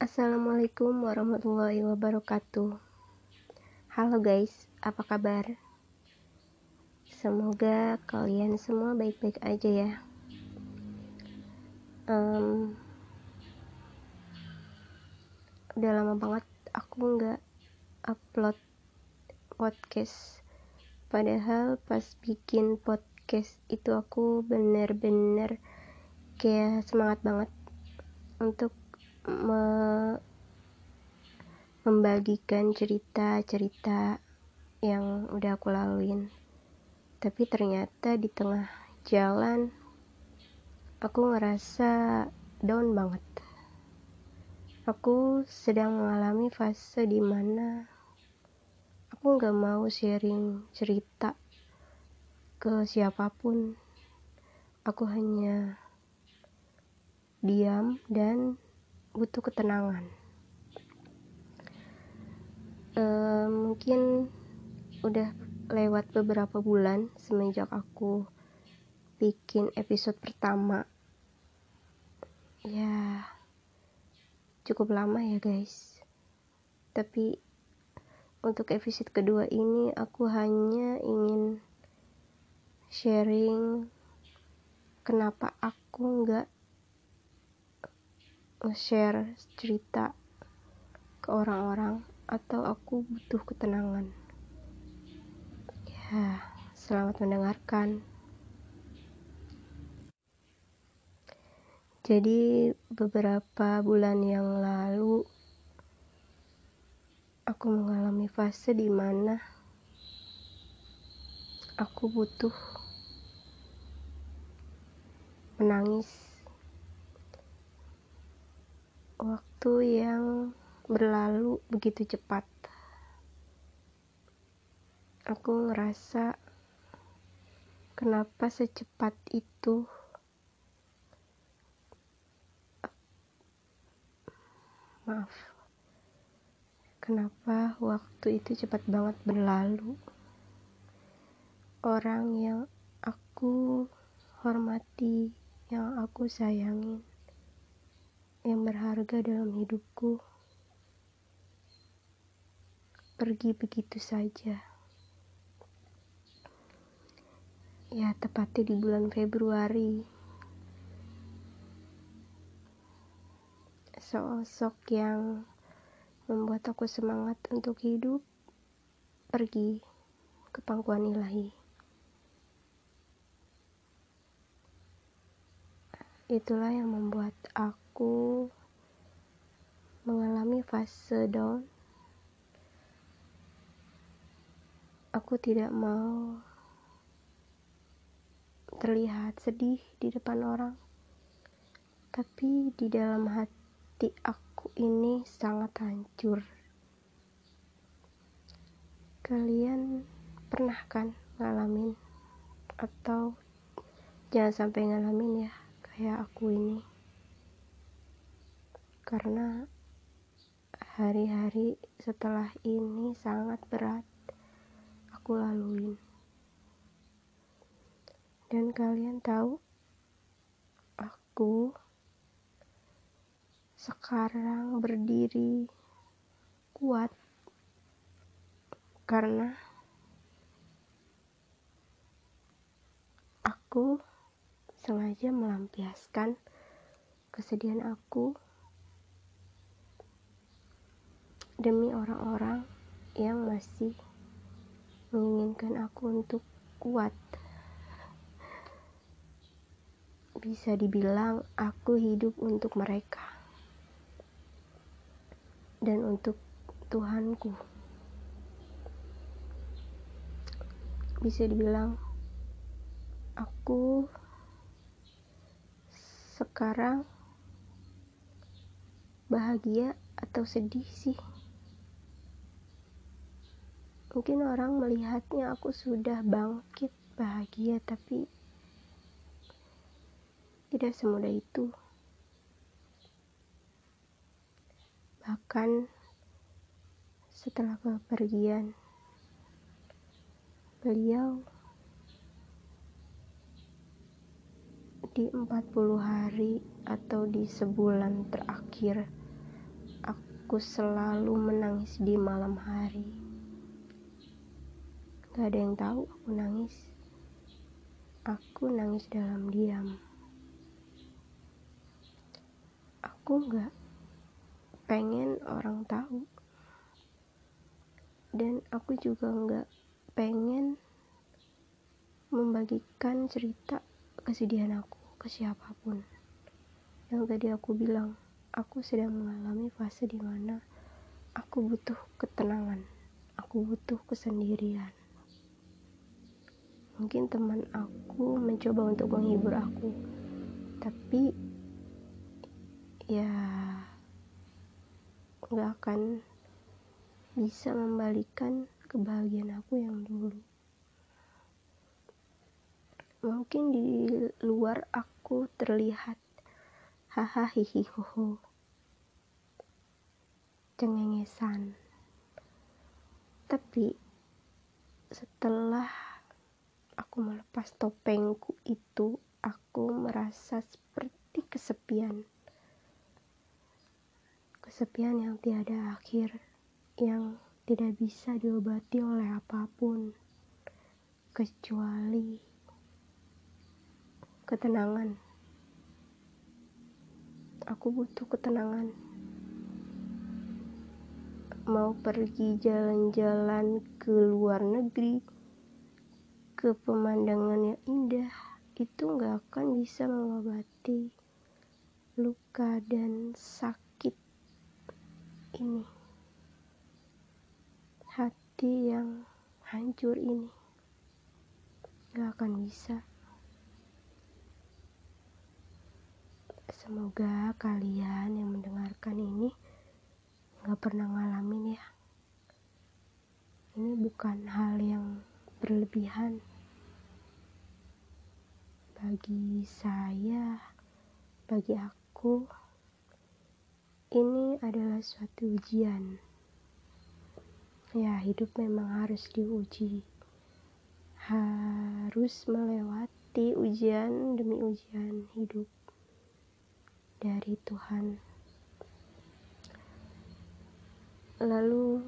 Assalamualaikum warahmatullahi wabarakatuh. Halo guys, apa kabar? Semoga kalian semua baik-baik aja ya. Um, udah lama banget aku nggak upload podcast. Padahal pas bikin podcast itu aku bener-bener kayak semangat banget untuk me membagikan cerita-cerita yang udah aku laluin. Tapi ternyata di tengah jalan aku ngerasa down banget. Aku sedang mengalami fase di mana aku gak mau sharing cerita ke siapa pun. Aku hanya diam dan butuh ketenangan. E, mungkin udah lewat beberapa bulan semenjak aku bikin episode pertama. Ya cukup lama ya guys. Tapi untuk episode kedua ini aku hanya ingin sharing kenapa aku nggak nge-share cerita ke orang-orang atau aku butuh ketenangan. Ya selamat mendengarkan. Jadi beberapa bulan yang lalu aku mengalami fase di mana aku butuh menangis waktu yang berlalu begitu cepat. Aku ngerasa kenapa secepat itu? Maaf. Kenapa waktu itu cepat banget berlalu? Orang yang aku hormati yang aku sayangin yang berharga dalam hidupku pergi begitu saja. Ya, tepatnya di bulan Februari. Sosok yang membuat aku semangat untuk hidup pergi ke pangkuan ilahi. Itulah yang membuat aku aku mengalami fase down. Aku tidak mau terlihat sedih di depan orang tapi di dalam hati aku ini sangat hancur. Kalian pernah kan ngalamin? Atau jangan sampai ngalamin ya kayak aku ini karena hari-hari setelah ini sangat berat aku laluin. Dan kalian tahu, aku sekarang berdiri kuat karena aku sengaja melampiaskan kesedihan aku demi orang-orang yang masih menginginkan aku untuk kuat. Bisa dibilang aku hidup untuk mereka dan untuk Tuhanku. Bisa dibilang aku sekarang bahagia atau sedih sih mungkin orang melihatnya aku sudah bangkit bahagia tapi tidak semudah itu bahkan setelah kepergian beliau di 40 hari atau di sebulan terakhir aku selalu menangis di malam hari. Gak ada yang tahu aku nangis. Aku nangis dalam diam. Aku gak pengen orang tahu. Dan aku juga gak pengen membagikan cerita kesedihan aku ke siapa pun. Yang tadi aku bilang, aku sedang mengalami fase di mana aku butuh ketenangan, aku butuh kesendirian. Mungkin teman aku mencoba untuk menghibur aku, tapi ya nggak akan bisa membalikan kebahagiaan aku yang dulu. Mungkin di luar aku terlihat hahaha hihihoho cengengesan. Tapi setelah aku melepas topengku itu aku merasa seperti kesepian. Kesepian yang tiada akhir yang tidak bisa diobati oleh apa pun kecuali ketenangan. Aku butuh ketenangan. Mau pergi jalan-jalan ke luar negeri ke pemandangan yang indah itu nggak akan bisa mengobati luka dan sakit ini hati yang hancur ini nggak akan bisa Semoga kalian yang mendengarkan ini gak pernah ngalamin ya. Ini bukan hal yang berlebihan. Bagi saya, bagi aku, ini adalah suatu ujian. Ya, hidup memang harus diuji. Harus melewati ujian demi ujian hidup dari Tuhan. Lalu,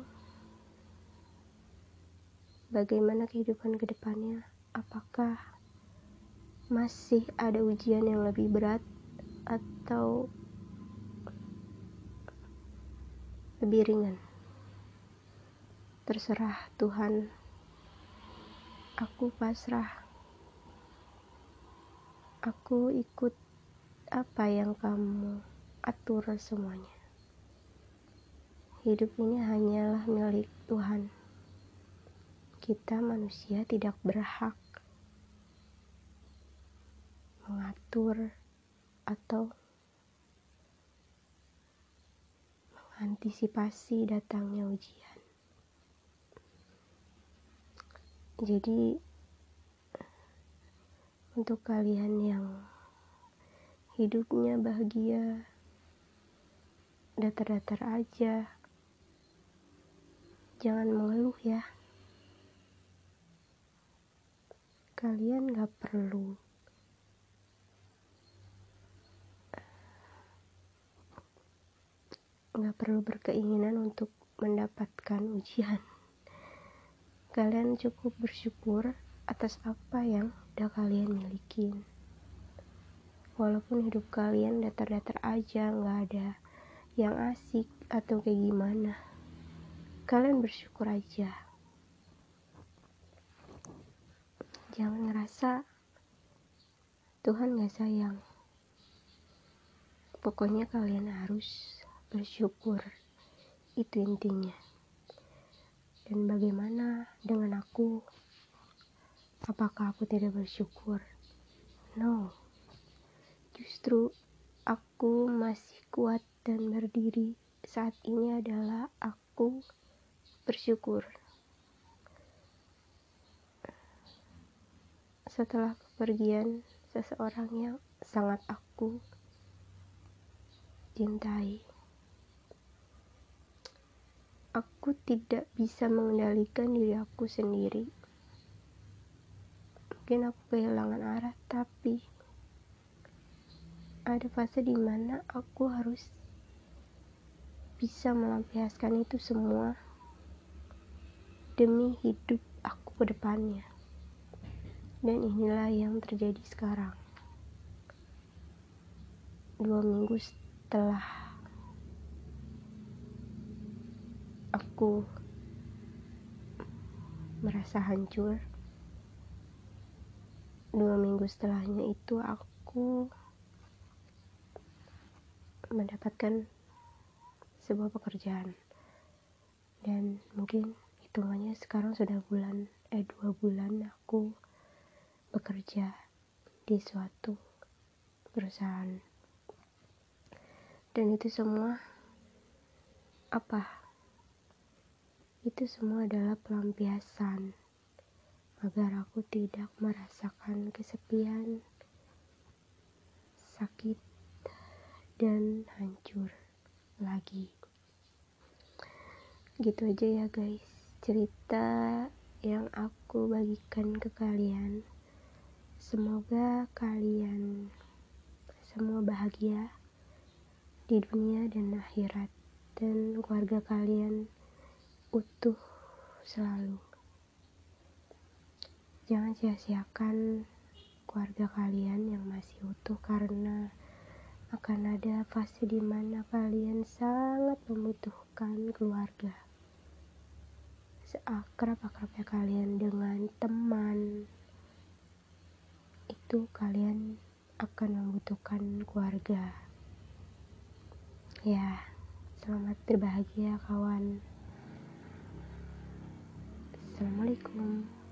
bagaimana kehidupan ke depannya? Apakah masih ada ujian yang lebih berat atau lebih ringan? Terserah Tuhan. Aku pasrah. Aku ikut apa yang kamu atur semuanya. Hidup ini hanyalah milik Tuhan. Kita manusia tidak berhak mengatur atau mengantisipasi datangnya ujian. Jadi untuk kalian yang hidupnya bahagia datar-datar aja jangan mengeluh ya kalian gak perlu gak perlu berkeinginan untuk mendapatkan ujian. Kalian cukup bersyukur atas apa yang udah kalian miliki. Walaupun hidup kalian datar-datar aja nggak ada yang asik atau kayak gimana. Kalian bersyukur aja. Jangan ngerasa Tuhan gak sayang. Pokoknya kalian harus bersyukur. Itu intinya. Dan bagaimana dengan aku? Apakah aku tidak bersyukur? No. Justru aku masih kuat dan berdiri. Saat ini adalah aku bersyukur. Setelah kepergian seseorang yang sangat aku cintai, aku tidak bisa mengendalikan diri aku sendiri. Mungkin aku kehilangan arah, tapi ada fase di mana aku harus bisa melampiaskan itu semua demi hidup aku ke depannya. Dan inilah yang terjadi sekarang. Dua minggu setelah aku merasa hancur, dua minggu setelahnya itu aku mendapatkan sebuah pekerjaan. Dan mungkin hitungannya sekarang sudah bulan eh dua bulan aku bekerja di suatu perusahaan. Dan itu semua apa itu semua adalah pelampiasan. Agar aku tidak merasakan kesepian sakit dan hancur lagi. Gitu aja ya guys. Cerita yang aku bagikan ke kalian. Semoga kalian semua bahagia di dunia dan akhirat. Dan keluarga kalian utuh selalu. Jangan sia-siakan keluarga kalian yang masih utuh karena akan ada fase di mana kalian sangat membutuhkan keluarga. Seakrab-akrabnya kalian dengan teman, itu kalian akan membutuhkan keluarga. Ya, selamat berbahagia kawan. Assalamualaikum.